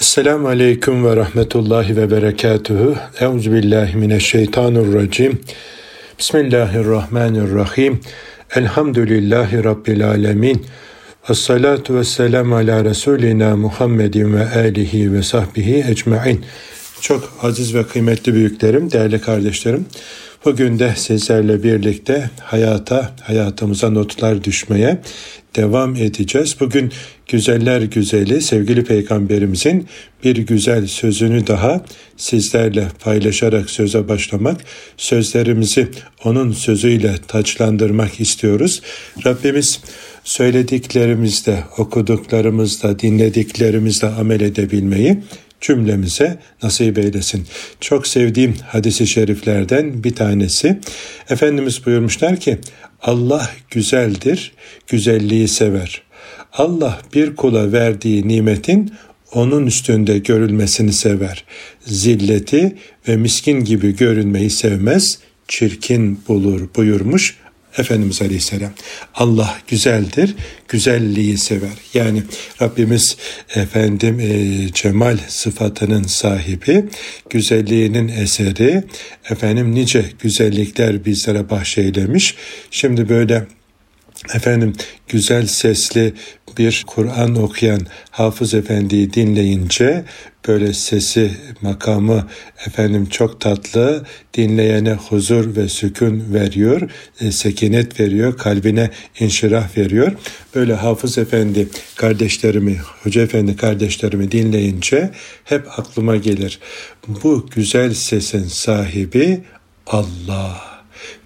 Esselamu Aleyküm ve Rahmetullahi ve Berekatuhu. Euzubillahimineşşeytanirracim. Bismillahirrahmanirrahim. Elhamdülillahi Rabbil Alemin. Ve salatu ve selamu ala Resulina Muhammedin ve alihi ve sahbihi ecmain. Çok aziz ve kıymetli büyüklerim, değerli kardeşlerim. Bugün de sizlerle birlikte hayata, hayatımıza notlar düşmeye devam edeceğiz. Bugün güzeller güzeli sevgili peygamberimizin bir güzel sözünü daha sizlerle paylaşarak söze başlamak, sözlerimizi onun sözüyle taçlandırmak istiyoruz. Rabbimiz söylediklerimizde, okuduklarımızda, dinlediklerimizde amel edebilmeyi cümlemize nasip eylesin. Çok sevdiğim hadisi şeriflerden bir tanesi. Efendimiz buyurmuşlar ki Allah güzeldir, güzelliği sever. Allah bir kula verdiği nimetin onun üstünde görülmesini sever. Zilleti ve miskin gibi görünmeyi sevmez, çirkin bulur buyurmuş Efendimiz Aleyhisselam. Allah güzeldir, güzelliği sever. Yani Rabbimiz efendim e, cemal sıfatının sahibi, güzelliğinin eseri, efendim nice güzellikler bizlere bahşeylemiş. Şimdi böyle efendim güzel sesli bir Kur'an okuyan Hafız Efendi'yi dinleyince böyle sesi, makamı efendim çok tatlı, dinleyene huzur ve sükun veriyor, e, sekinet veriyor, kalbine inşirah veriyor. Böyle Hafız Efendi kardeşlerimi, Hoca Efendi kardeşlerimi dinleyince hep aklıma gelir. Bu güzel sesin sahibi Allah.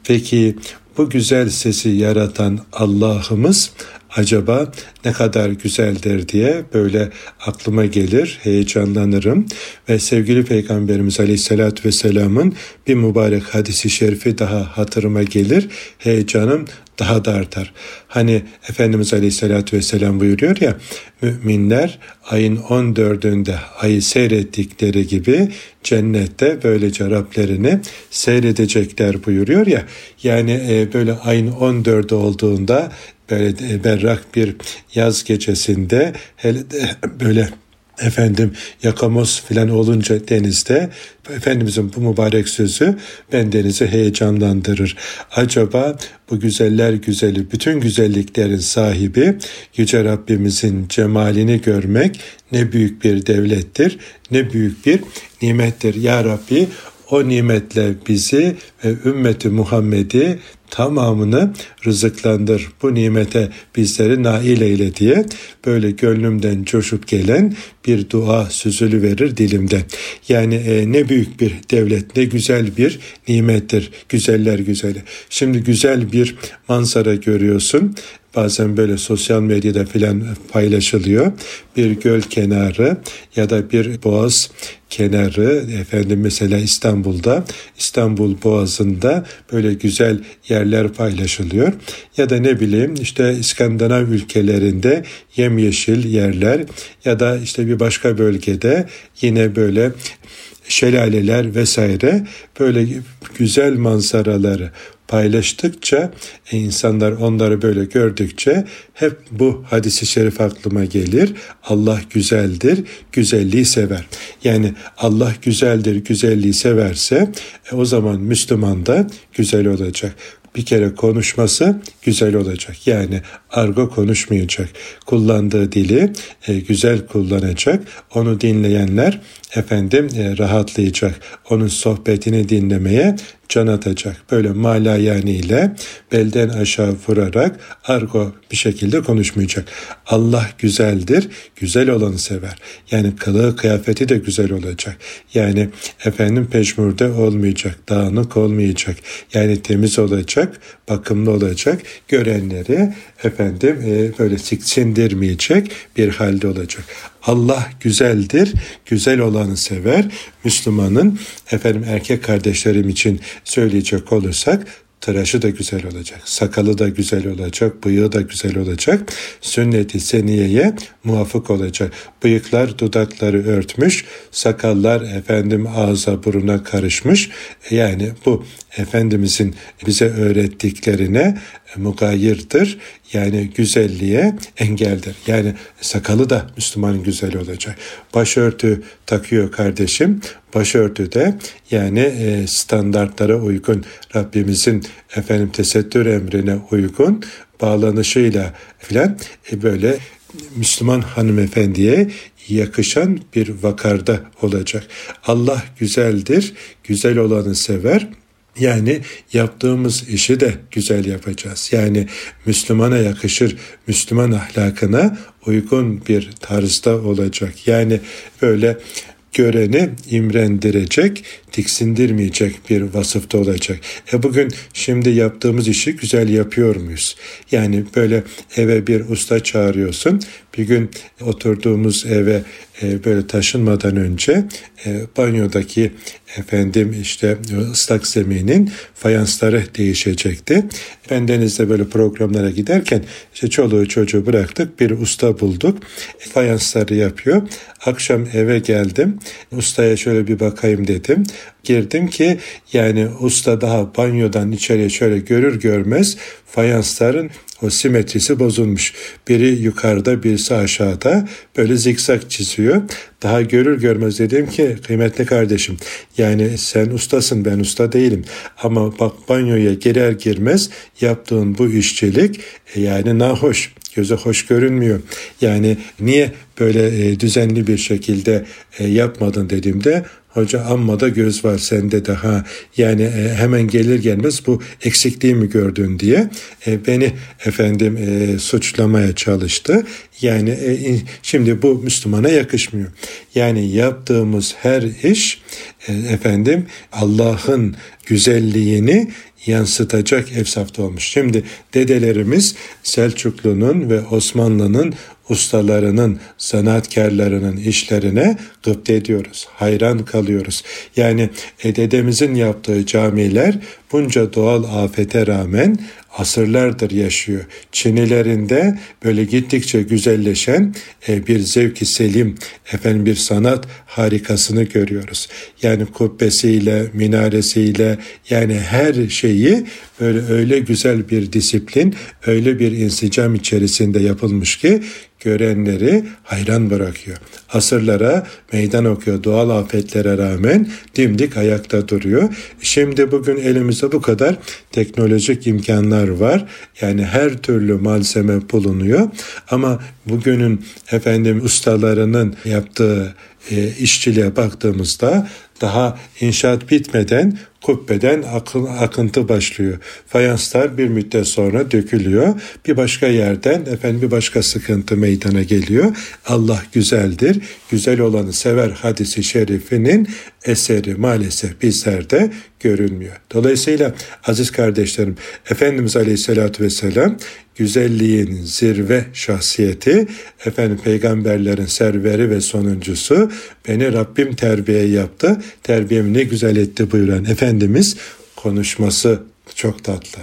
Peki bu güzel sesi yaratan Allah'ımız acaba ne kadar güzeldir diye böyle aklıma gelir, heyecanlanırım. Ve sevgili Peygamberimiz Aleyhisselatü Vesselam'ın bir mübarek hadisi şerifi daha hatırıma gelir, heyecanım daha da artar. Hani Efendimiz Aleyhisselatü Vesselam buyuruyor ya, müminler ayın 14'ünde ayı seyrettikleri gibi cennette böylece Rablerini seyredecekler buyuruyor ya. Yani e, böyle ayın 14'ü olduğunda böyle berrak bir yaz gecesinde hele de böyle efendim yakamoz filan olunca denizde Efendimizin bu mübarek sözü ben denizi heyecanlandırır. Acaba bu güzeller güzeli bütün güzelliklerin sahibi Yüce Rabbimizin cemalini görmek ne büyük bir devlettir ne büyük bir nimettir. Ya Rabbi o nimetle bizi ve ümmeti Muhammed'i tamamını rızıklandır. Bu nimete bizleri nail eyle diye böyle gönlümden coşup gelen bir dua süzülü verir dilimde. Yani e, ne büyük bir devlet, ne güzel bir nimettir. Güzeller güzeli. Şimdi güzel bir manzara görüyorsun bazen böyle sosyal medyada filan paylaşılıyor. Bir göl kenarı ya da bir boğaz kenarı efendim mesela İstanbul'da İstanbul Boğazı'nda böyle güzel yerler paylaşılıyor. Ya da ne bileyim işte İskandinav ülkelerinde yemyeşil yerler ya da işte bir başka bölgede yine böyle şelaleler vesaire böyle güzel manzaraları paylaştıkça e, insanlar onları böyle gördükçe hep bu hadisi şerif aklıma gelir. Allah güzeldir, güzelliği sever. Yani Allah güzeldir, güzelliği severse e, o zaman Müslüman da güzel olacak bir kere konuşması güzel olacak. Yani argo konuşmayacak. Kullandığı dili e, güzel kullanacak. Onu dinleyenler efendim e, rahatlayacak. Onun sohbetini dinlemeye can atacak. Böyle malayaniyle belden aşağı vurarak argo bir şekilde konuşmayacak. Allah güzeldir, güzel olanı sever. Yani kılığı kıyafeti de güzel olacak. Yani efendim peşmurde olmayacak, dağınık olmayacak. Yani temiz olacak, bakımlı olacak. Görenleri efendim e, böyle siksindirmeyecek bir halde olacak. Allah güzeldir, güzel olanı sever. Müslümanın efendim erkek kardeşlerim için söyleyecek olursak tıraşı da güzel olacak, sakalı da güzel olacak, bıyığı da güzel olacak, sünnet-i seniyeye muvafık olacak. Bıyıklar dudakları örtmüş, sakallar efendim ağza buruna karışmış. Yani bu Efendimizin bize öğrettiklerine mugayirdir. Yani güzelliğe engeldir. Yani sakalı da Müslümanın güzel olacak. Başörtü takıyor kardeşim. Başörtü de yani e, standartlara uygun Rabbimizin efendim tesettür emrine uygun bağlanışıyla filan e, böyle Müslüman hanımefendiye yakışan bir vakarda olacak. Allah güzeldir, güzel olanı sever. Yani yaptığımız işi de güzel yapacağız. Yani Müslümana yakışır, Müslüman ahlakına uygun bir tarzda olacak. Yani böyle göreni imrendirecek, tiksindirmeyecek bir vasıfta olacak. E bugün şimdi yaptığımız işi güzel yapıyor muyuz? Yani böyle eve bir usta çağırıyorsun. Bir gün oturduğumuz eve e, böyle taşınmadan önce e, banyodaki efendim işte ıslak zeminin fayansları değişecekti. Bendenizde böyle programlara giderken işte çoluğu çocuğu bıraktık bir usta bulduk. E, fayansları yapıyor. Akşam eve geldim. Ustaya şöyle bir bakayım dedim girdim ki yani usta daha banyodan içeriye şöyle görür görmez fayansların o simetrisi bozulmuş. Biri yukarıda birisi aşağıda böyle zikzak çiziyor. Daha görür görmez dedim ki kıymetli kardeşim yani sen ustasın ben usta değilim. Ama bak banyoya girer girmez yaptığın bu işçilik e, yani nahoş göze hoş görünmüyor. Yani niye böyle e, düzenli bir şekilde e, yapmadın dediğimde Hoca amma da göz var sende de ha yani e, hemen gelir gelmez bu eksikliği mi gördün diye e, beni efendim e, suçlamaya çalıştı. Yani e, şimdi bu Müslümana yakışmıyor. Yani yaptığımız her iş e, efendim Allah'ın güzelliğini yansıtacak efsafta olmuş. Şimdi dedelerimiz Selçuklu'nun ve Osmanlı'nın ustalarının, sanatkarlarının işlerine gıpte ediyoruz. Hayran kalıyoruz. Yani e, dedemizin yaptığı camiler bunca doğal afete rağmen asırlardır yaşıyor. Çinilerinde böyle gittikçe güzelleşen e, bir zevki selim, efendim bir sanat harikasını görüyoruz. Yani kubbesiyle, minaresiyle yani her şeyi böyle öyle güzel bir disiplin, öyle bir insicam içerisinde yapılmış ki görenleri hayran bırakıyor. Asırlara meydan okuyor doğal afetlere rağmen dimdik ayakta duruyor. Şimdi bugün elimizde bu kadar teknolojik imkanlar var. Yani her türlü malzeme bulunuyor. Ama bugünün efendim ustalarının yaptığı e, işçiliğe baktığımızda daha inşaat bitmeden kubbeden akın, akıntı başlıyor. Fayanslar bir müddet sonra dökülüyor. Bir başka yerden efendim bir başka sıkıntı meydana geliyor. Allah güzeldir. Güzel olanı sever hadisi şerifinin eseri maalesef bizlerde görünmüyor. Dolayısıyla aziz kardeşlerim Efendimiz Aleyhisselatü Vesselam güzelliğin zirve şahsiyeti, efendim peygamberlerin serveri ve sonuncusu, beni Rabbim terbiye yaptı, terbiyemi ne güzel etti buyuran Efendimiz konuşması çok tatlı.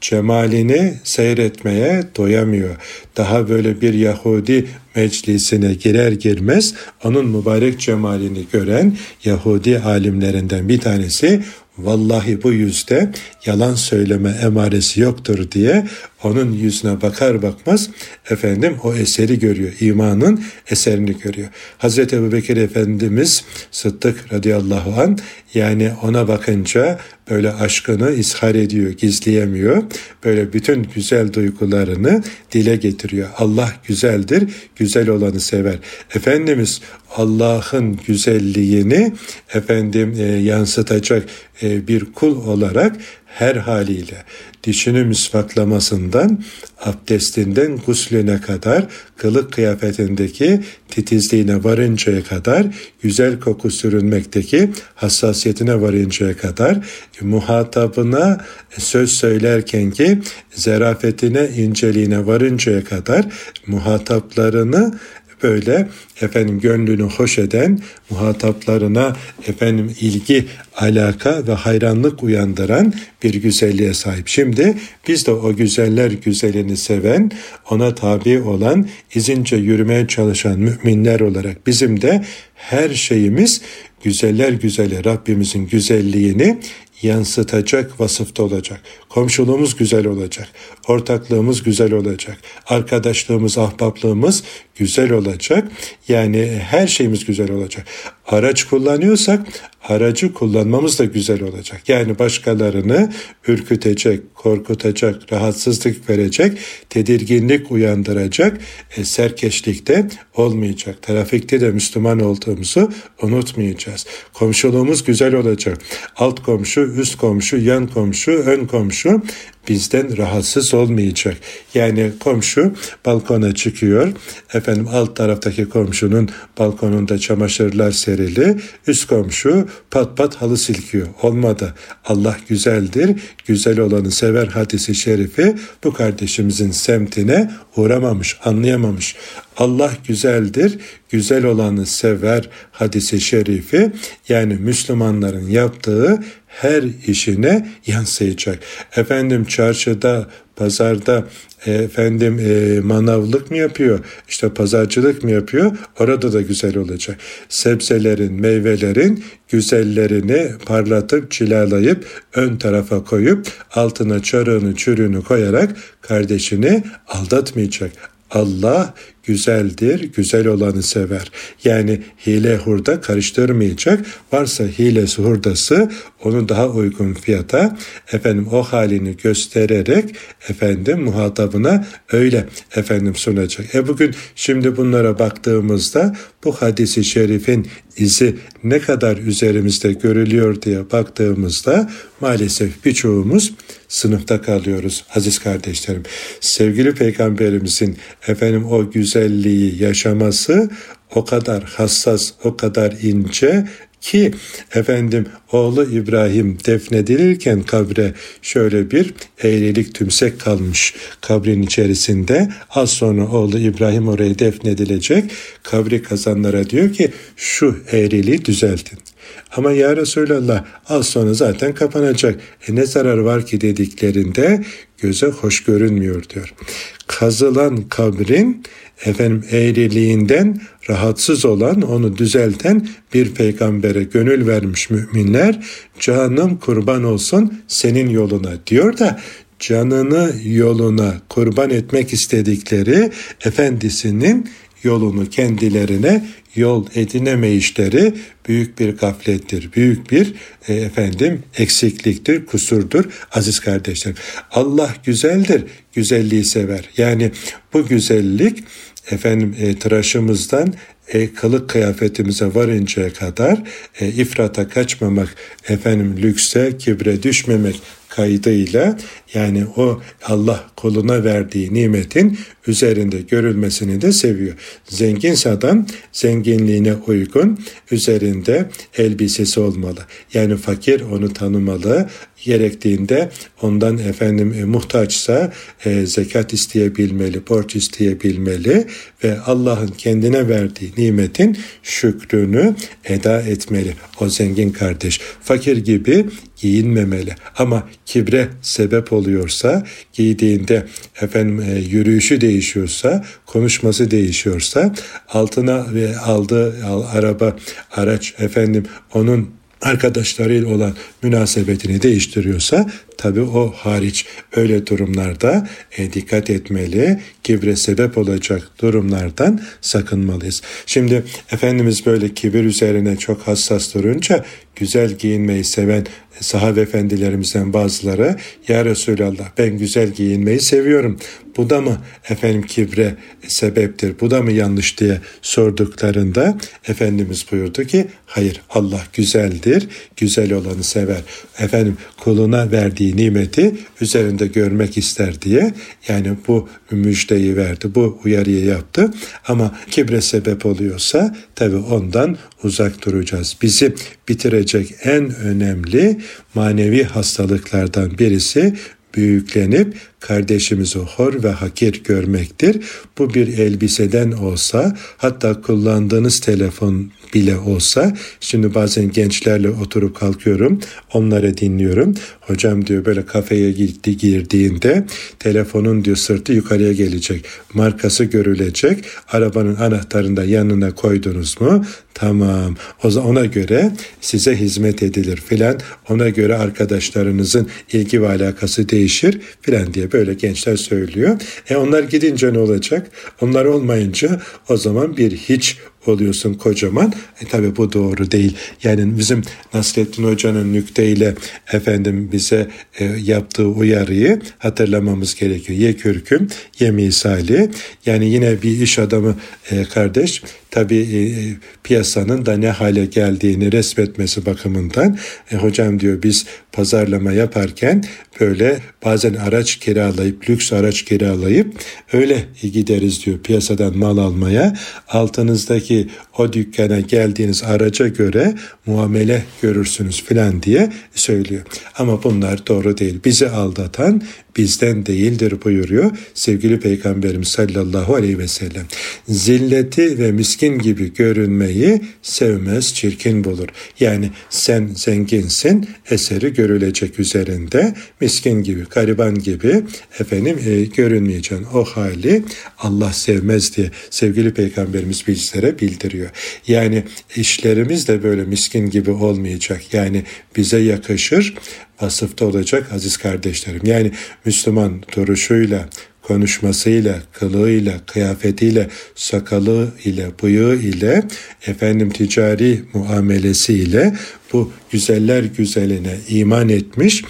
Cemalini seyretmeye doyamıyor. Daha böyle bir Yahudi meclisine girer girmez onun mübarek cemalini gören Yahudi alimlerinden bir tanesi vallahi bu yüzde yalan söyleme emaresi yoktur diye onun yüzüne bakar bakmaz efendim o eseri görüyor. imanın eserini görüyor. Hazreti Ebu Bekir Efendimiz Sıddık radıyallahu an yani ona bakınca böyle aşkını ishar ediyor, gizleyemiyor. Böyle bütün güzel duygularını dile getiriyor. Allah güzeldir, güzel olanı sever. Efendimiz Allah'ın güzelliğini efendim e, yansıtacak e, bir kul olarak her haliyle dişini misvaklamasından, abdestinden guslüne kadar, kılık kıyafetindeki titizliğine varıncaya kadar, güzel koku sürünmekteki hassasiyetine varıncaya kadar, muhatabına söz söylerken ki zerafetine, inceliğine varıncaya kadar muhataplarını böyle efendim gönlünü hoş eden muhataplarına efendim ilgi, alaka ve hayranlık uyandıran bir güzelliğe sahip. Şimdi biz de o güzeller güzelini seven, ona tabi olan, izince yürümeye çalışan müminler olarak bizim de her şeyimiz güzeller güzeli Rabbimizin güzelliğini yansıtacak vasıfta olacak. Komşuluğumuz güzel olacak, ortaklığımız güzel olacak, arkadaşlığımız, ahbaplığımız güzel olacak. Yani her şeyimiz güzel olacak. Araç kullanıyorsak aracı kullanmamız da güzel olacak. Yani başkalarını ürkütecek, korkutacak, rahatsızlık verecek, tedirginlik uyandıracak e, serkeşlikte olmayacak. Trafikte de Müslüman olduğumuzu unutmayacağız. Komşuluğumuz güzel olacak. Alt komşu, üst komşu, yan komşu, ön komşu 是吗？Bizden rahatsız olmayacak. Yani komşu balkona çıkıyor. Efendim alt taraftaki komşunun balkonunda çamaşırlar serili. Üst komşu pat pat halı silkiyor. Olmadı. Allah güzeldir. Güzel olanı sever hadisi şerifi bu kardeşimizin semtine uğramamış, anlayamamış. Allah güzeldir, güzel olanı sever hadisi şerifi yani Müslümanların yaptığı her işine yansıyacak. Efendim çarşıda, pazarda efendim e, manavlık mı yapıyor, işte pazarcılık mı yapıyor, orada da güzel olacak. Sebzelerin, meyvelerin güzellerini parlatıp cilalayıp ön tarafa koyup altına çarığını çürüğünü koyarak kardeşini aldatmayacak. Allah güzeldir, güzel olanı sever. Yani hile hurda karıştırmayacak. Varsa hilesi hurdası onu daha uygun fiyata efendim o halini göstererek efendim muhatabına öyle efendim sunacak. E bugün şimdi bunlara baktığımızda bu hadisi şerifin izi ne kadar üzerimizde görülüyor diye baktığımızda maalesef birçoğumuz sınıfta kalıyoruz aziz kardeşlerim. Sevgili peygamberimizin efendim o güzelliği yaşaması o kadar hassas, o kadar ince ki efendim oğlu İbrahim defnedilirken kabre şöyle bir eğrilik tümsek kalmış kabrin içerisinde. Az sonra oğlu İbrahim oraya defnedilecek. Kabri kazanlara diyor ki şu eğriliği düzeltin. Ama ya Resulallah az sonra zaten kapanacak. E ne zarar var ki dediklerinde göze hoş görünmüyor diyor. Kazılan kabrin efendim eğriliğinden rahatsız olan onu düzelten bir peygambere gönül vermiş müminler canım kurban olsun senin yoluna diyor da canını yoluna kurban etmek istedikleri efendisinin yolunu kendilerine yol edinemeyişleri büyük bir gaflettir, büyük bir e, efendim eksikliktir, kusurdur aziz kardeşlerim. Allah güzeldir, güzelliği sever. Yani bu güzellik efendim e, tıraşımızdan e, kılık kıyafetimize varıncaya kadar e, ifrata kaçmamak, efendim lükse, kibre düşmemek kaydıyla yani o Allah koluna verdiği nimetin üzerinde görülmesini de seviyor. Zenginse adam zenginliğine uygun üzerinde elbisesi olmalı. Yani fakir onu tanımalı. Gerektiğinde ondan efendim e, muhtaçsa e, zekat isteyebilmeli, borç isteyebilmeli ve Allah'ın kendine verdiği nimetin şükrünü eda etmeli. O zengin kardeş fakir gibi giyinmemeli ama kibre sebep oluyorsa giydiğinde efendim e, yürüyüşü değişiyorsa konuşması değişiyorsa altına ve aldığı araba araç efendim onun arkadaşlarıyla olan münasebetini değiştiriyorsa tabi o hariç öyle durumlarda e, dikkat etmeli, kibre sebep olacak durumlardan sakınmalıyız. Şimdi Efendimiz böyle kibir üzerine çok hassas durunca güzel giyinmeyi seven sahabe efendilerimizden bazıları ya Resulallah ben güzel giyinmeyi seviyorum. Bu da mı efendim kibre sebeptir? Bu da mı yanlış diye sorduklarında Efendimiz buyurdu ki hayır Allah güzeldir. Güzel olanı sever. Efendim kuluna verdiği nimeti üzerinde görmek ister diye yani bu müjdeyi verdi. Bu uyarıyı yaptı. Ama kibre sebep oluyorsa tabi ondan uzak duracağız. Bizi bitirecek en önemli manevi hastalıklardan birisi büyüklenip kardeşimizi hor ve hakir görmektir. Bu bir elbiseden olsa hatta kullandığınız telefon bile olsa şimdi bazen gençlerle oturup kalkıyorum onları dinliyorum. Hocam diyor böyle kafeye gitti girdiğinde telefonun diyor sırtı yukarıya gelecek. Markası görülecek. Arabanın anahtarını da yanına koydunuz mu? Tamam. O zaman ona göre size hizmet edilir filan. Ona göre arkadaşlarınızın ilgi ve alakası değişir filan diye böyle gençler söylüyor. E onlar gidince ne olacak? Onlar olmayınca o zaman bir hiç oluyorsun kocaman. E tabi bu doğru değil. Yani bizim Nasrettin Hoca'nın nükteyle efendim bize e, yaptığı uyarıyı hatırlamamız gerekiyor. Ye kürküm, ye misali. Yani yine bir iş adamı e, kardeş tabi e, piyasanın da ne hale geldiğini resmetmesi bakımından e, hocam diyor biz pazarlama yaparken böyle bazen araç kiralayıp lüks araç kiralayıp öyle gideriz diyor piyasadan mal almaya altınızdaki o dükkana geldiğiniz araca göre muamele görürsünüz filan diye söylüyor. Ama bunlar doğru değil. Bizi aldatan bizden değildir buyuruyor sevgili Peygamberimiz sallallahu aleyhi ve sellem. Zilleti ve miskin gibi görünmeyi sevmez, çirkin bulur. Yani sen zenginsin, eseri görülecek üzerinde, miskin gibi, gariban gibi efendim e, görünmeyeceksin. O hali Allah sevmez diye sevgili Peygamberimiz bizlere bildiriyor. Yani işlerimiz de böyle miskin gibi olmayacak. Yani bize yakışır, vasıfta olacak aziz kardeşlerim. Yani Müslüman duruşuyla, konuşmasıyla, kılığıyla, kıyafetiyle, sakalı ile, bıyığı ile, efendim ticari muamelesiyle bu güzeller güzeline iman etmiş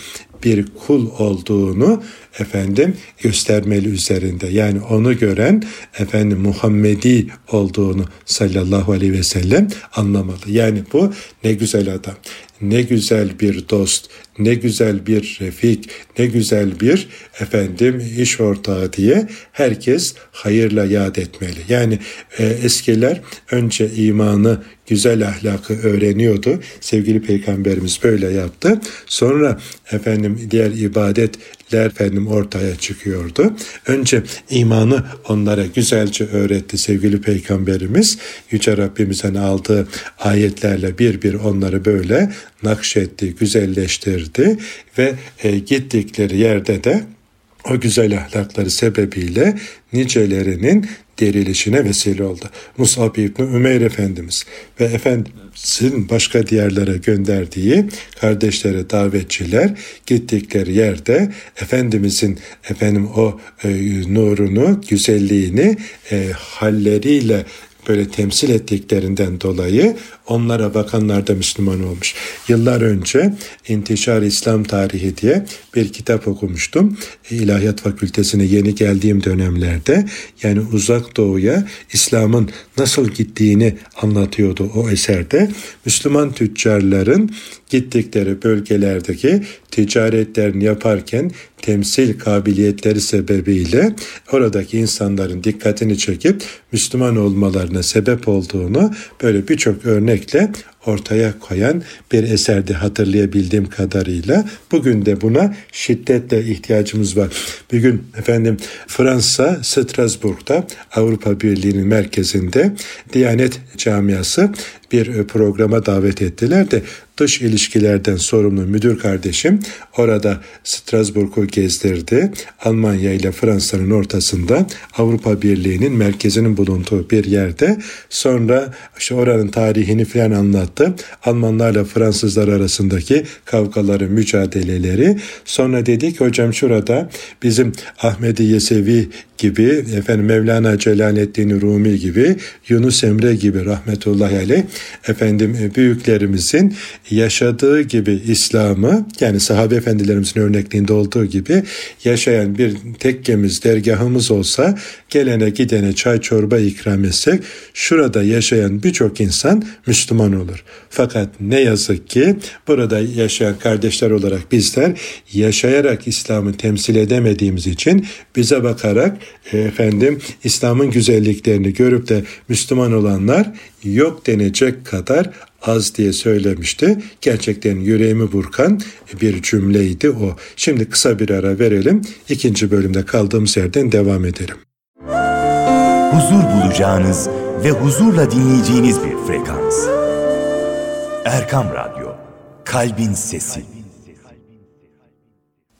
bir kul olduğunu efendim göstermeli üzerinde. Yani onu gören efendim Muhammedi olduğunu sallallahu aleyhi ve sellem anlamalı. Yani bu ne güzel adam, ne güzel bir dost, ne güzel bir refik, ne güzel bir efendim iş ortağı diye herkes hayırla yad etmeli. Yani e, eskiler önce imanı, güzel ahlakı öğreniyordu. Sevgili peygamberimiz böyle yaptı. Sonra efendim diğer ibadetler efendim ortaya çıkıyordu. Önce imanı onlara güzelce öğretti sevgili peygamberimiz. Yüce Rabbimizden aldığı ayetlerle bir bir onları böyle nakşetti, güzelleştirdi ve e, gittikleri yerde de o güzel ahlakları sebebiyle nicelerinin dirilişine vesile oldu. Musab İbni Ümeyr Efendimiz ve Efendimizin başka diyarlara gönderdiği kardeşleri davetçiler gittikleri yerde Efendimizin efendim o e, nurunu, güzelliğini e, halleriyle böyle temsil ettiklerinden dolayı onlara bakanlar da Müslüman olmuş. Yıllar önce İntişar İslam Tarihi diye bir kitap okumuştum. İlahiyat Fakültesine yeni geldiğim dönemlerde yani uzak doğuya İslam'ın nasıl gittiğini anlatıyordu o eserde. Müslüman tüccarların gittikleri bölgelerdeki ticaretlerini yaparken temsil kabiliyetleri sebebiyle oradaki insanların dikkatini çekip Müslüman olmalarına sebep olduğunu böyle birçok örnekle ortaya koyan bir eserdi hatırlayabildiğim kadarıyla. Bugün de buna şiddetle ihtiyacımız var. Bir gün efendim Fransa Strasbourg'da Avrupa Birliği'nin merkezinde Diyanet Camiası bir programa davet ettiler de dış ilişkilerden sorumlu müdür kardeşim orada Strasbourg'u gezdirdi. Almanya ile Fransa'nın ortasında Avrupa Birliği'nin merkezinin bulunduğu bir yerde sonra işte oranın tarihini falan anlattı. Almanlarla Fransızlar arasındaki kavgaları, mücadeleleri. Sonra dedi ki hocam şurada bizim Ahmedi Yesevi gibi, efendim Mevlana Celaleddin Rumi gibi, Yunus Emre gibi rahmetullahi aleyh efendim e, büyüklerimizin yaşadığı gibi İslam'ı yani sahabe efendilerimizin örnekliğinde olduğu gibi yaşayan bir tekkemiz, dergahımız olsa gelene gidene çay çorba ikram etsek şurada yaşayan birçok insan Müslüman olur. Fakat ne yazık ki burada yaşayan kardeşler olarak bizler yaşayarak İslam'ı temsil edemediğimiz için bize bakarak efendim İslam'ın güzelliklerini görüp de Müslüman olanlar yok denecek kadar az diye söylemişti. Gerçekten yüreğimi burkan bir cümleydi o. Şimdi kısa bir ara verelim. İkinci bölümde kaldığımız yerden devam edelim. Huzur bulacağınız ve huzurla dinleyeceğiniz bir frekans. Erkam Radyo, Kalbin Sesi.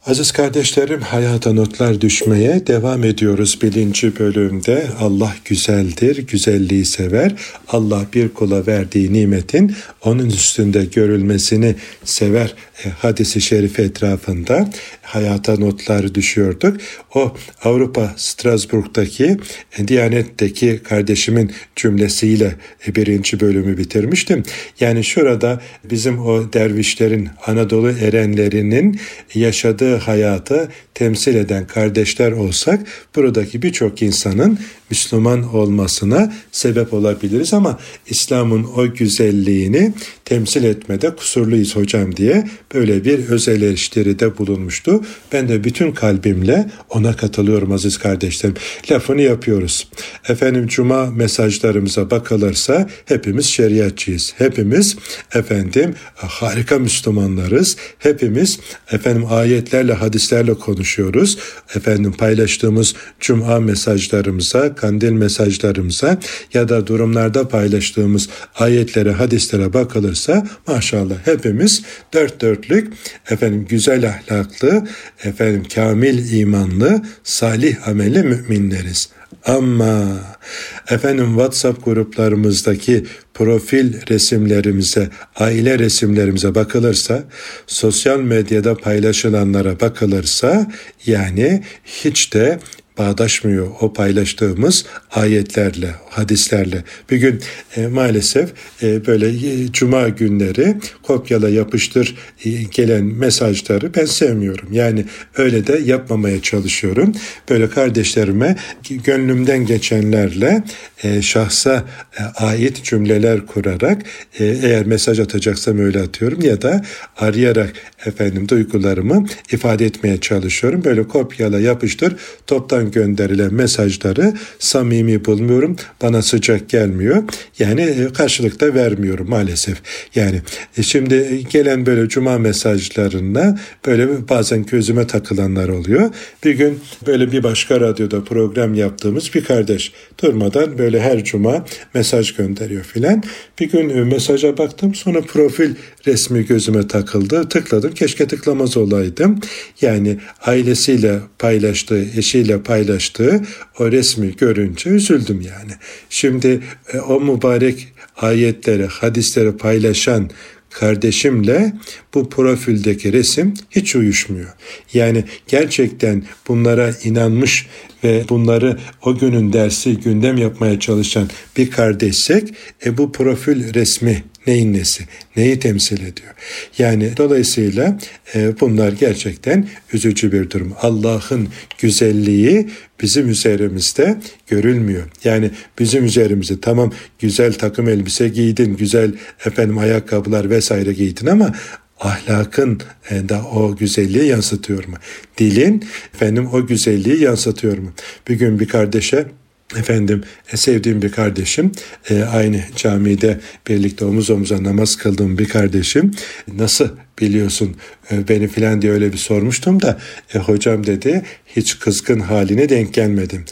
Aziz kardeşlerim hayata notlar düşmeye devam ediyoruz birinci bölümde. Allah güzeldir, güzelliği sever. Allah bir kula verdiği nimetin onun üstünde görülmesini sever e, hadisi şerif etrafında hayata notlar düşüyorduk. O Avrupa Strasbourg'daki e, Diyanet'teki kardeşimin cümlesiyle e, birinci bölümü bitirmiştim. Yani şurada bizim o dervişlerin Anadolu erenlerinin yaşadığı hayatı temsil eden kardeşler olsak buradaki birçok insanın Müslüman olmasına sebep olabiliriz ama İslam'ın o güzelliğini temsil etmede kusurluyuz hocam diye böyle bir öz eleştiride bulunmuştu. Ben de bütün kalbimle ona katılıyorum aziz kardeşlerim. Lafını yapıyoruz. Efendim cuma mesajlarımıza bakılırsa hepimiz şeriatçıyız. Hepimiz efendim harika Müslümanlarız. Hepimiz efendim ayetlerle hadislerle konuşuyoruz. Efendim paylaştığımız cuma mesajlarımıza kandil mesajlarımıza ya da durumlarda paylaştığımız ayetlere, hadislere bakılırsa maşallah hepimiz dört dörtlük efendim güzel ahlaklı, efendim kamil imanlı, salih ameli müminleriz. Ama efendim WhatsApp gruplarımızdaki profil resimlerimize, aile resimlerimize bakılırsa, sosyal medyada paylaşılanlara bakılırsa yani hiç de bağdaşmıyor o paylaştığımız ayetlerle, hadislerle. Bir gün e, maalesef e, böyle e, cuma günleri kopyala yapıştır e, gelen mesajları ben sevmiyorum. Yani öyle de yapmamaya çalışıyorum. Böyle kardeşlerime gönlümden geçenlerle e, şahsa e, ait cümleler kurarak e, eğer mesaj atacaksam öyle atıyorum ya da arayarak efendim duygularımı ifade etmeye çalışıyorum. Böyle kopyala yapıştır toptan gönderilen mesajları samimi bulmuyorum. Bana sıcak gelmiyor. Yani e, karşılıkta vermiyorum maalesef. Yani e, şimdi gelen böyle cuma mesajlarına böyle bazen gözüme takılanlar oluyor. Bir gün böyle bir başka radyoda program yaptığımız bir kardeş durmadan böyle her cuma mesaj gönderiyor filan. Bir gün e, mesaja baktım sonra profil resmi gözüme takıldı. Tıkladım. Keşke tıklamaz olaydım. Yani ailesiyle paylaştığı, eşiyle paylaştığı o resmi görünce üzüldüm yani. Şimdi e, o mübarek ayetleri, hadisleri paylaşan kardeşimle bu profildeki resim hiç uyuşmuyor. Yani gerçekten bunlara inanmış ve bunları o günün dersi gündem yapmaya çalışan bir kardeşsek e bu profil resmi neyin nesi, neyi temsil ediyor? Yani dolayısıyla e, bunlar gerçekten üzücü bir durum. Allah'ın güzelliği bizim üzerimizde görülmüyor. Yani bizim üzerimizi tamam güzel takım elbise giydin, güzel efendim ayakkabılar vesaire giydin ama ahlakın e, da o güzelliği yansıtıyor mu? Dilin efendim o güzelliği yansıtıyor mu? Bir gün bir kardeşe efendim e, sevdiğim bir kardeşim e, aynı camide birlikte omuz omuza namaz kıldığım bir kardeşim nasıl biliyorsun e, beni filan diye öyle bir sormuştum da e, hocam dedi hiç kızgın haline denk gelmedim.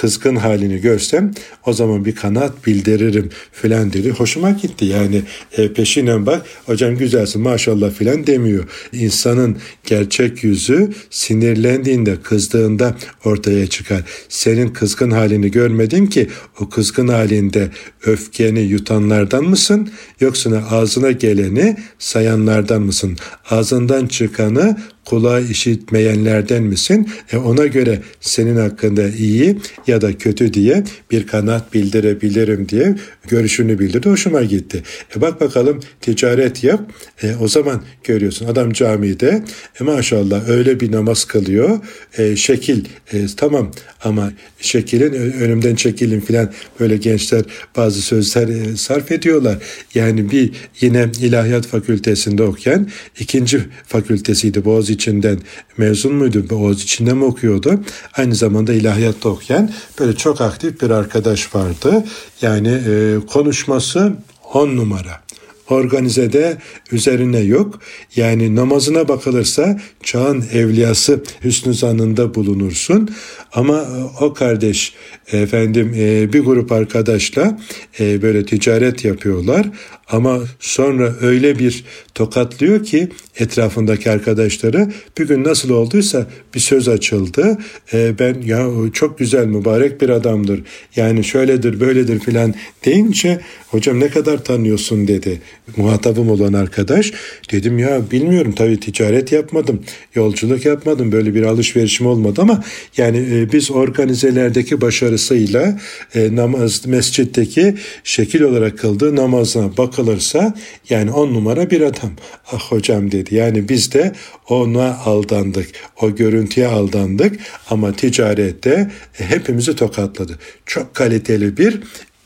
Kızgın halini görsem o zaman bir kanat bildiririm filan dedi. Hoşuma gitti yani e, peşinen bak hocam güzelsin maşallah filan demiyor. İnsanın gerçek yüzü sinirlendiğinde kızdığında ortaya çıkar. Senin kızgın halini görmedim ki o kızgın halinde öfkeni yutanlardan mısın yoksa ağzına geleni sayanlardan mısın? Ağzından çıkanı kulağı işitmeyenlerden misin? E ona göre senin hakkında iyi ya da kötü diye bir kanat bildirebilirim diye görüşünü bildirdi. Hoşuma gitti. E bak bakalım ticaret yap. E o zaman görüyorsun adam camide e maşallah öyle bir namaz kılıyor. E şekil e, tamam ama şekilin önümden çekilin filan böyle gençler bazı sözler e, sarf ediyorlar. Yani bir yine ilahiyat fakültesinde okuyan ikinci fakültesiydi Boğaziçi içinden mezun muydu? Oğuz içinde mi okuyordu? Aynı zamanda ilahiyatta okuyan böyle çok aktif bir arkadaş vardı. Yani e, konuşması on numara. Organizede üzerine yok. Yani namazına bakılırsa çağın evliyası hüsnü zanında bulunursun. Ama e, o kardeş efendim e, bir grup arkadaşla e, böyle ticaret yapıyorlar ama sonra öyle bir tokatlıyor ki etrafındaki arkadaşları bir gün nasıl olduysa bir söz açıldı. Ben ya çok güzel mübarek bir adamdır. Yani şöyledir böyledir filan deyince hocam ne kadar tanıyorsun dedi. Muhatabım olan arkadaş. Dedim ya bilmiyorum tabii ticaret yapmadım. Yolculuk yapmadım. Böyle bir alışverişim olmadı ama yani biz organizelerdeki başarısıyla e, namaz mescitteki şekil olarak kıldığı namazına bakılırsa yani on numara bir adam. Ah hocam dedi. Yani biz de ona aldandık. O görüntüye aldandık ama ticarette hepimizi tokatladı. Çok kaliteli bir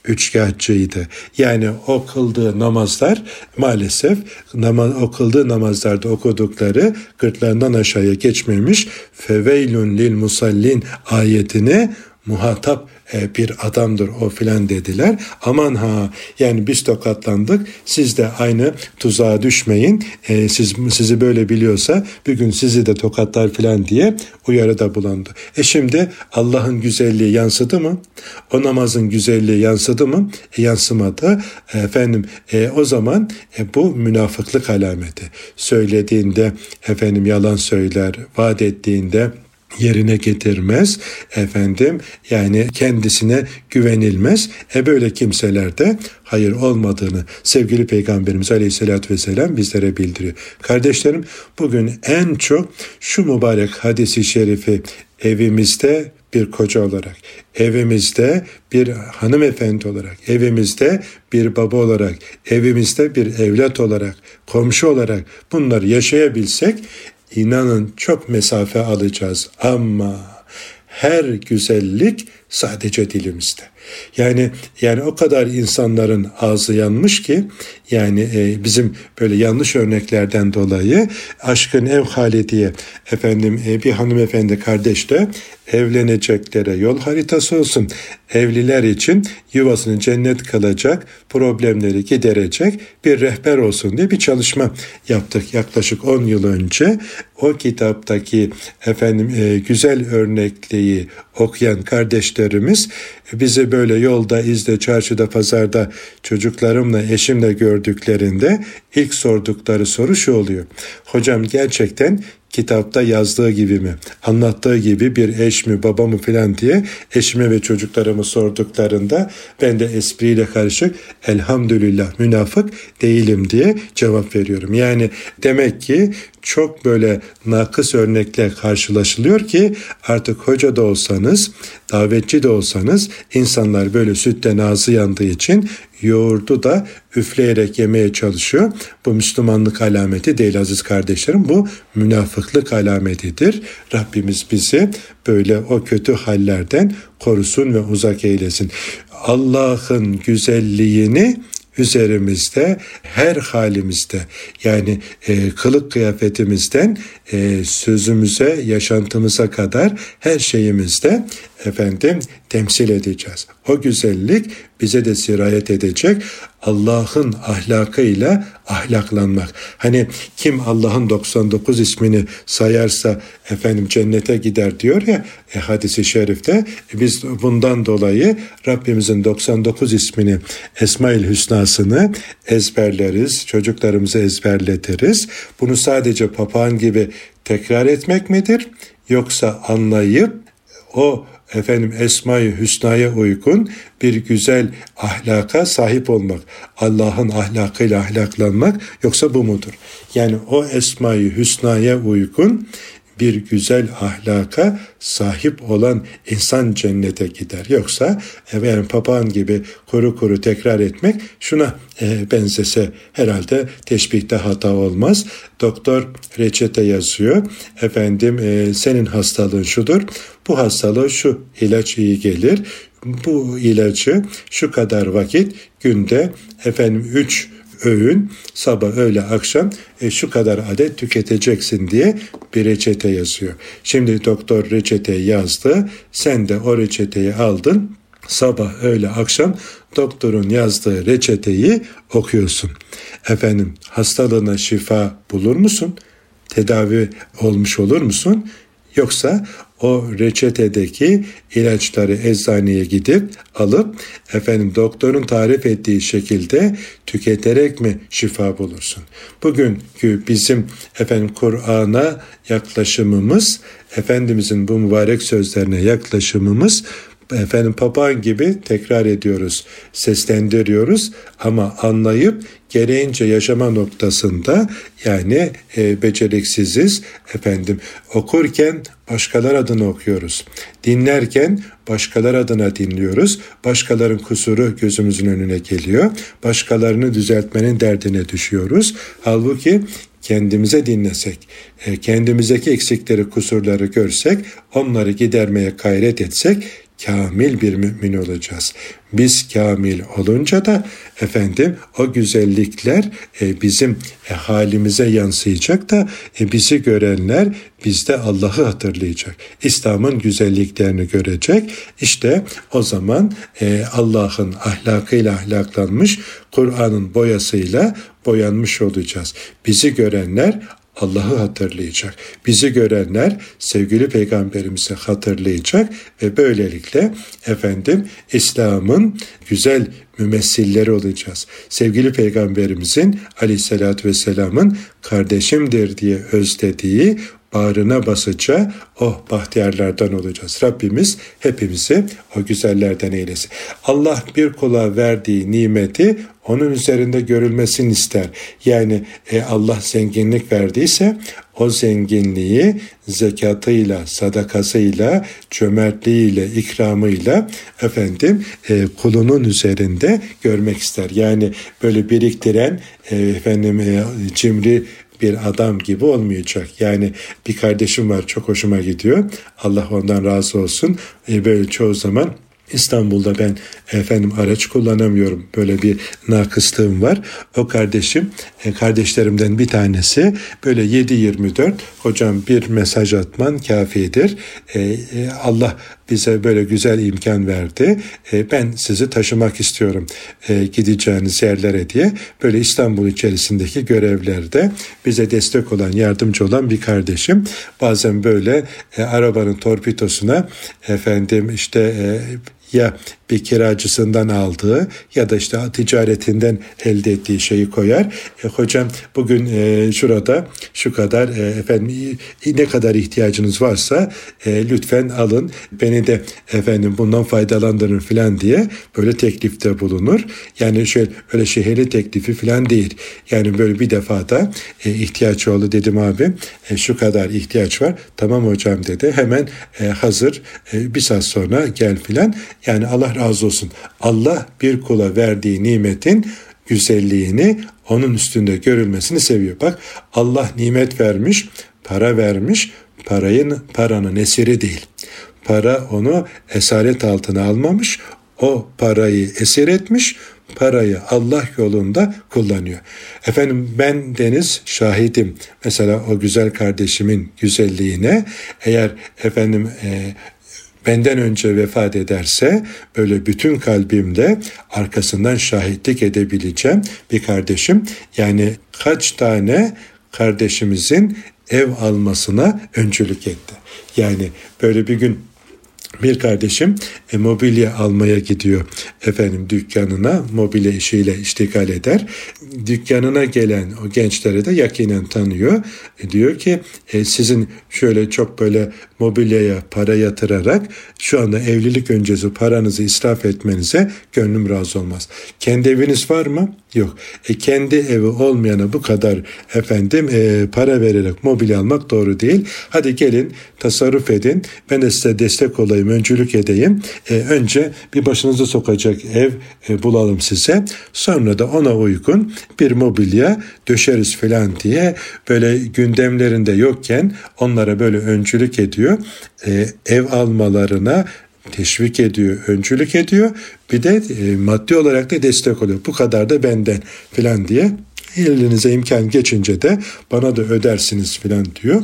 üçkağıtçıydı. Yani o kıldığı namazlar maalesef namaz, o kıldığı namazlarda okudukları gırtlarından aşağıya geçmemiş. Feveylun lil musallin ayetini muhatap bir adamdır o filan dediler. Aman ha yani biz tokatlandık siz de aynı tuzağa düşmeyin. E, siz sizi böyle biliyorsa bir gün sizi de tokatlar filan diye uyarıda bulundu. E şimdi Allah'ın güzelliği yansıdı mı? O namazın güzelliği yansıdı mı? E, yansımadı. E, efendim e, o zaman e, bu münafıklık alameti. Söylediğinde efendim yalan söyler, vaat ettiğinde yerine getirmez efendim yani kendisine güvenilmez e böyle kimselerde hayır olmadığını sevgili peygamberimiz aleyhissalatü vesselam bizlere bildiriyor. Kardeşlerim bugün en çok şu mübarek hadisi şerifi evimizde bir koca olarak, evimizde bir hanımefendi olarak, evimizde bir baba olarak, evimizde bir evlat olarak, komşu olarak bunları yaşayabilsek İnanın çok mesafe alacağız ama her güzellik sadece dilimizde. Yani yani o kadar insanların ağzı yanmış ki yani e, bizim böyle yanlış örneklerden dolayı aşkın ev hali diye efendim e, bir hanımefendi kardeş de evleneceklere yol haritası olsun. Evliler için yuvasını cennet kalacak, problemleri giderecek bir rehber olsun diye bir çalışma yaptık yaklaşık 10 yıl önce. O kitaptaki efendim e, güzel örnekliği okuyan kardeşlerimiz bizi böyle yolda, izde, çarşıda, pazarda çocuklarımla, eşimle gördüklerinde ilk sordukları soru şu oluyor. Hocam gerçekten kitapta yazdığı gibi mi, anlattığı gibi bir eş mi, baba mı filan diye eşime ve çocuklarımı sorduklarında ben de espriyle karışık elhamdülillah münafık değilim diye cevap veriyorum. Yani demek ki çok böyle nakıs örnekle karşılaşılıyor ki artık hoca da olsanız, davetçi de olsanız insanlar böyle sütten ağzı yandığı için yoğurdu da üfleyerek yemeye çalışıyor. Bu Müslümanlık alameti değil aziz kardeşlerim. Bu münafıklık alametidir. Rabbimiz bizi böyle o kötü hallerden korusun ve uzak eylesin. Allah'ın güzelliğini üzerimizde her halimizde yani e, kılık kıyafetimizden e, sözümüze yaşantımıza kadar her şeyimizde efendim temsil edeceğiz. O güzellik bize de sirayet edecek. Allah'ın ahlakıyla ahlaklanmak. Hani kim Allah'ın 99 ismini sayarsa efendim cennete gider diyor ya e, hadisi şerifte. E, biz bundan dolayı Rabbimizin 99 ismini Esmaül Hüsna'sını ezberleriz. Çocuklarımızı ezberletiriz. Bunu sadece papağan gibi tekrar etmek midir? Yoksa anlayıp o efendim Esma-i Hüsna'ya uygun bir güzel ahlaka sahip olmak. Allah'ın ahlakıyla ahlaklanmak yoksa bu mudur? Yani o Esma-i Hüsna'ya uygun bir güzel ahlaka sahip olan insan cennete gider. Yoksa efendim papağan gibi kuru kuru tekrar etmek şuna e, benzese herhalde teşbihte hata olmaz. Doktor reçete yazıyor. Efendim e, senin hastalığın şudur. Bu hastalığı şu ilaç iyi gelir. Bu ilacı şu kadar vakit günde efendim 3 öğün sabah öğle akşam e, şu kadar adet tüketeceksin diye bir reçete yazıyor. Şimdi doktor reçeteyi yazdı. Sen de o reçeteyi aldın sabah, öğle, akşam doktorun yazdığı reçeteyi okuyorsun. Efendim hastalığına şifa bulur musun? Tedavi olmuş olur musun? Yoksa o reçetedeki ilaçları eczaneye gidip alıp efendim doktorun tarif ettiği şekilde tüketerek mi şifa bulursun? Bugünkü bizim efendim Kur'an'a yaklaşımımız, Efendimizin bu mübarek sözlerine yaklaşımımız efendim papağan gibi tekrar ediyoruz, seslendiriyoruz ama anlayıp gereğince yaşama noktasında yani e, beceriksiziz efendim okurken başkalar adına okuyoruz. Dinlerken başkalar adına dinliyoruz. Başkaların kusuru gözümüzün önüne geliyor. Başkalarını düzeltmenin derdine düşüyoruz. Halbuki kendimize dinlesek, e, kendimizdeki eksikleri, kusurları görsek, onları gidermeye gayret etsek kamil bir mümin olacağız. Biz kamil olunca da efendim o güzellikler e, bizim e, halimize yansıyacak da e, bizi görenler bizde Allah'ı hatırlayacak. İslam'ın güzelliklerini görecek. İşte o zaman e, Allah'ın ahlakıyla ahlaklanmış, Kur'an'ın boyasıyla boyanmış olacağız. Bizi görenler Allah'ı hatırlayacak. Bizi görenler sevgili peygamberimizi hatırlayacak ve böylelikle efendim İslam'ın güzel mümessilleri olacağız. Sevgili peygamberimizin aleyhissalatü vesselamın kardeşimdir diye özlediği bağrına basıca o bahtiyarlardan olacağız. Rabbimiz hepimizi o güzellerden eylesin. Allah bir kula verdiği nimeti onun üzerinde görülmesini ister. Yani e, Allah zenginlik verdiyse o zenginliği zekatıyla, sadakasıyla, cömertliğiyle, ikramıyla efendim e, kulunun üzerinde görmek ister. Yani böyle biriktiren e, efendim e, cimri bir adam gibi olmayacak. Yani bir kardeşim var çok hoşuma gidiyor. Allah ondan razı olsun. E, böyle çoğu zaman İstanbul'da ben efendim araç kullanamıyorum. Böyle bir nakıslığım var. O kardeşim, e, kardeşlerimden bir tanesi böyle 7-24 hocam bir mesaj atman kafidir. E, e, Allah bize böyle güzel imkan verdi. ben sizi taşımak istiyorum gideceğiniz yerlere diye. Böyle İstanbul içerisindeki görevlerde bize destek olan, yardımcı olan bir kardeşim. Bazen böyle arabanın torpidosuna efendim işte ya bir kiracısından aldığı ya da işte ticaretinden elde ettiği şeyi koyar. E, hocam bugün e, şurada şu kadar e, efendim ne kadar ihtiyacınız varsa e, lütfen alın. Beni de efendim bundan faydalandırın falan diye böyle teklifte bulunur. Yani şöyle öyle şehirli teklifi falan değil. Yani böyle bir defada e, ihtiyaç oldu dedim abi. E, şu kadar ihtiyaç var. Tamam hocam dedi. Hemen e, hazır. E, bir saat sonra gel filan. Yani Allah razı olsun. Allah bir kula verdiği nimetin güzelliğini onun üstünde görülmesini seviyor. Bak Allah nimet vermiş, para vermiş, parayın paranın esiri değil. Para onu esaret altına almamış, o parayı esir etmiş, parayı Allah yolunda kullanıyor. Efendim ben Deniz şahidim. Mesela o güzel kardeşimin güzelliğine eğer efendim e, benden önce vefat ederse böyle bütün kalbimle arkasından şahitlik edebileceğim bir kardeşim. Yani kaç tane kardeşimizin ev almasına öncülük etti. Yani böyle bir gün bir kardeşim e, mobilya almaya gidiyor efendim dükkanına mobilya işiyle iştigal eder. Dükkanına gelen o gençleri de yakinen tanıyor. E, diyor ki e, sizin şöyle çok böyle mobilyaya para yatırarak şu anda evlilik öncesi paranızı israf etmenize gönlüm razı olmaz. Kendi eviniz var mı? Yok. E, kendi evi olmayana bu kadar efendim e, para vererek mobilya almak doğru değil. Hadi gelin tasarruf edin. Ben de size destek olayım, öncülük edeyim. E, önce bir başınızı sokacak ev e, bulalım size. Sonra da ona uygun bir mobilya döşeriz falan diye böyle gündemlerinde yokken onlara böyle öncülük ediyor. E, ev almalarına teşvik ediyor, öncülük ediyor. Bir de e, maddi olarak da destek oluyor. Bu kadar da benden filan diye elinize imkan geçince de bana da ödersiniz filan diyor.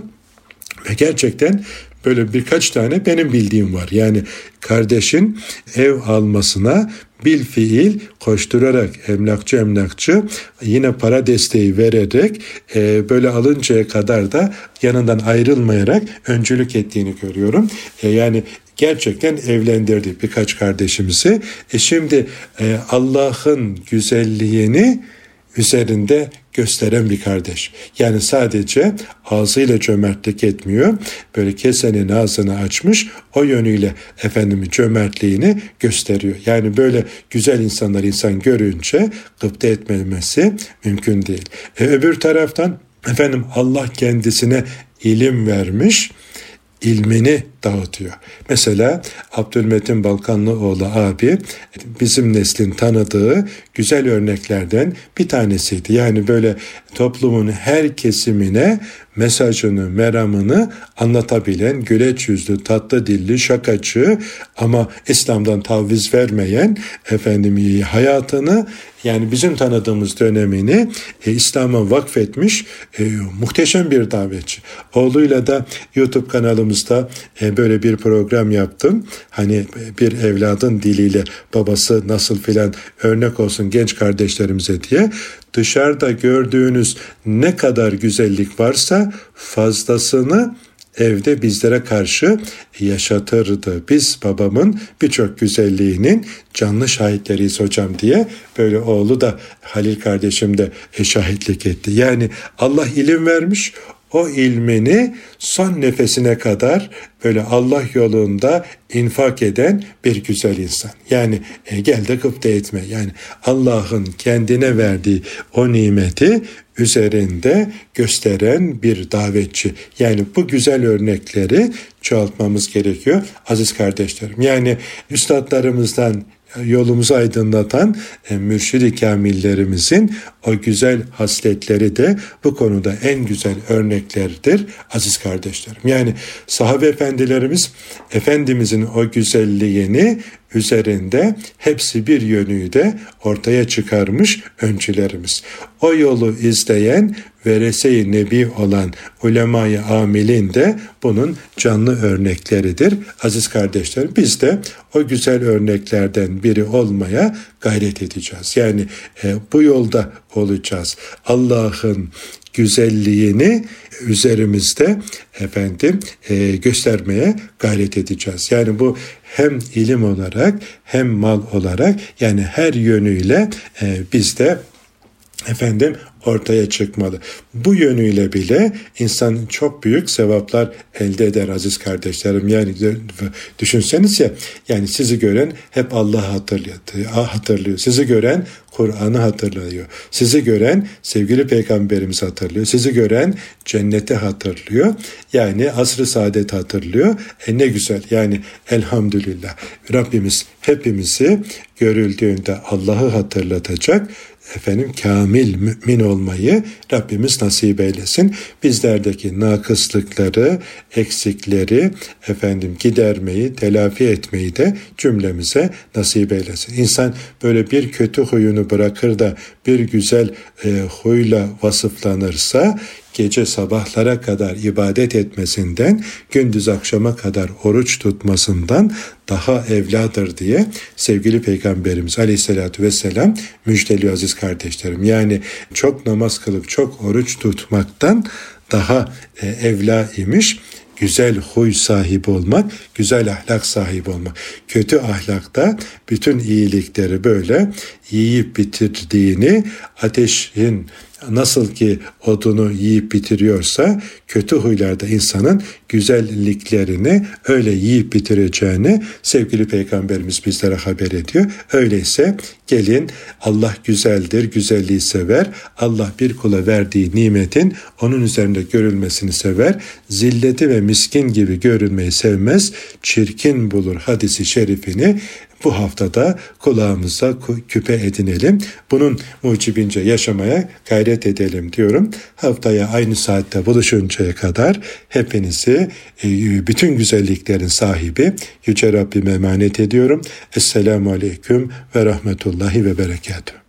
Ve gerçekten böyle birkaç tane benim bildiğim var. Yani kardeşin ev almasına bil fiil koşturarak emlakçı emlakçı yine para desteği vererek e, böyle alıncaya kadar da yanından ayrılmayarak öncülük ettiğini görüyorum. E, yani gerçekten evlendirdi birkaç kardeşimizi. E şimdi e, Allah'ın güzelliğini üzerinde gösteren bir kardeş. Yani sadece ağzıyla cömertlik etmiyor. Böyle kesenin ağzını açmış o yönüyle efendim cömertliğini gösteriyor. Yani böyle güzel insanlar insan görünce gıpta etmemesi mümkün değil. E, öbür taraftan efendim Allah kendisine ilim vermiş ilmini dağıtıyor. Mesela Abdülmetin Balkanlıoğlu abi bizim neslin tanıdığı güzel örneklerden bir tanesiydi. Yani böyle toplumun her kesimine mesajını, meramını anlatabilen, güleç yüzlü, tatlı dilli, şakacı ama İslam'dan taviz vermeyen efendim hayatını yani bizim tanıdığımız dönemini e, İslam'a vakfetmiş e, muhteşem bir davetçi. Oğluyla da YouTube kanalımızda e, böyle bir program yaptım. Hani bir evladın diliyle babası nasıl filan örnek olsun genç kardeşlerimize diye dışarıda gördüğünüz ne kadar güzellik varsa fazlasını evde bizlere karşı yaşatırdı. Biz babamın birçok güzelliğinin canlı şahitleriyiz hocam diye böyle oğlu da Halil kardeşim de şahitlik etti. Yani Allah ilim vermiş o ilmini son nefesine kadar böyle Allah yolunda infak eden bir güzel insan. Yani e, gel de gıpta etme. Yani Allah'ın kendine verdiği o nimeti üzerinde gösteren bir davetçi. Yani bu güzel örnekleri çoğaltmamız gerekiyor aziz kardeşlerim. Yani üstadlarımızdan yolumuzu aydınlatan e, mürşid-i kamillerimizin o güzel hasletleri de bu konuda en güzel örneklerdir aziz kardeşlerim. Yani sahabe efendilerimiz Efendimizin o güzelliğini üzerinde hepsi bir yönüyle ortaya çıkarmış öncülerimiz. O yolu izleyen verese-i nebi olan ulemayı amilin de bunun canlı örnekleridir. Aziz kardeşlerim biz de o güzel örneklerden biri olmaya gayret edeceğiz. Yani e, bu yolda olacağız. Allah'ın güzelliğini üzerimizde efendim e, göstermeye gayret edeceğiz. Yani bu hem ilim olarak hem mal olarak yani her yönüyle e, bizde efendim ortaya çıkmalı. Bu yönüyle bile insan çok büyük sevaplar elde eder aziz kardeşlerim. Yani düşünseniz ya yani sizi gören hep Allah hatırlıyor. hatırlıyor. Sizi gören Kur'an'ı hatırlıyor. Sizi gören sevgili peygamberimiz hatırlıyor. Sizi gören cenneti hatırlıyor. Yani asr-ı saadet hatırlıyor. E ne güzel yani elhamdülillah. Rabbimiz hepimizi görüldüğünde Allah'ı hatırlatacak efendim kamil mümin olmayı Rabbimiz nasip eylesin. Bizlerdeki nakıslıkları, eksikleri efendim gidermeyi, telafi etmeyi de cümlemize nasip eylesin. İnsan böyle bir kötü huyunu bırakır da bir güzel e, huyla vasıflanırsa gece sabahlara kadar ibadet etmesinden, gündüz akşama kadar oruç tutmasından daha evladır diye sevgili Peygamberimiz Aleyhisselatü Vesselam müjdeliyor aziz kardeşlerim. Yani çok namaz kılıp çok oruç tutmaktan daha e, evla imiş güzel huy sahibi olmak, güzel ahlak sahibi olmak. Kötü ahlakta bütün iyilikleri böyle yiyip bitirdiğini, ateşin nasıl ki odunu yiyip bitiriyorsa kötü huylarda insanın güzelliklerini öyle yiyip bitireceğini sevgili peygamberimiz bizlere haber ediyor. Öyleyse gelin Allah güzeldir, güzelliği sever. Allah bir kula verdiği nimetin onun üzerinde görülmesini sever. Zilleti ve miskin gibi görünmeyi sevmez. Çirkin bulur hadisi şerifini bu haftada kulağımıza küpe edinelim. Bunun mucibince yaşamaya gayret edelim diyorum. Haftaya aynı saatte buluşuncaya kadar hepinizi e, bütün güzelliklerin sahibi Yüce Rabbime emanet ediyorum. Esselamu Aleyküm ve Rahmetullahi ve Berekatuhu.